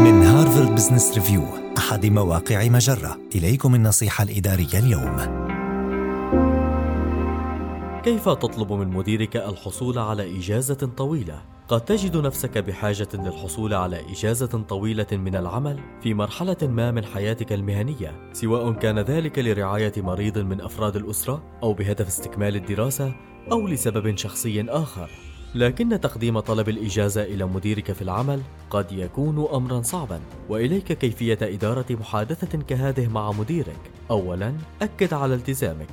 من Harvard Business Review أحد مواقع مجرة إليكم النصيحة الإدارية اليوم كيف تطلب من مديرك الحصول على إجازة طويلة؟ قد تجد نفسك بحاجة للحصول على إجازة طويلة من العمل في مرحلة ما من حياتك المهنية، سواء كان ذلك لرعاية مريض من أفراد الأسرة أو بهدف استكمال الدراسة أو لسبب شخصي آخر. لكن تقديم طلب الإجازة إلى مديرك في العمل قد يكون أمرا صعبا وإليك كيفية إدارة محادثة كهذه مع مديرك. أولا أكد على التزامك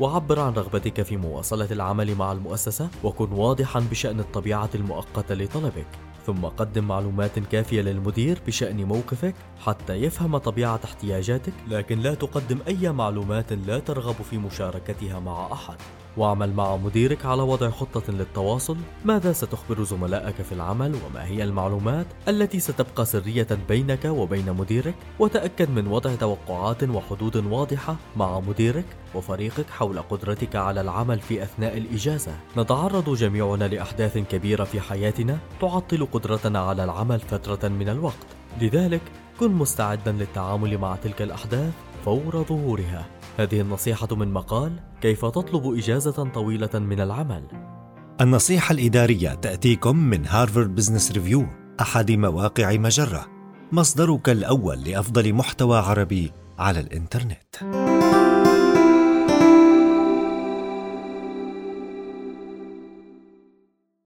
وعبر عن رغبتك في مواصلة العمل مع المؤسسة وكن واضحا بشأن الطبيعة المؤقتة لطلبك. ثم قدم معلومات كافية للمدير بشأن موقفك حتى يفهم طبيعة احتياجاتك لكن لا تقدم أي معلومات لا ترغب في مشاركتها مع أحد. واعمل مع مديرك على وضع خطة للتواصل. ماذا ستخبر زملائك في العمل؟ وما هي المعلومات التي ستبقى سرية بينك وبين مديرك؟ وتأكد من وضع توقعات وحدود واضحة مع مديرك وفريقك حول قدرتك على العمل في أثناء الإجازة. نتعرض جميعنا لأحداث كبيرة في حياتنا تعطل قدرتنا على العمل فترة من الوقت. لذلك كن مستعدا للتعامل مع تلك الأحداث فور ظهورها. هذه النصيحة من مقال كيف تطلب إجازة طويلة من العمل النصيحة الإدارية تأتيكم من Harvard Business Review أحد مواقع مجرة. مصدرك الأول لأفضل محتوى عربي على الإنترنت.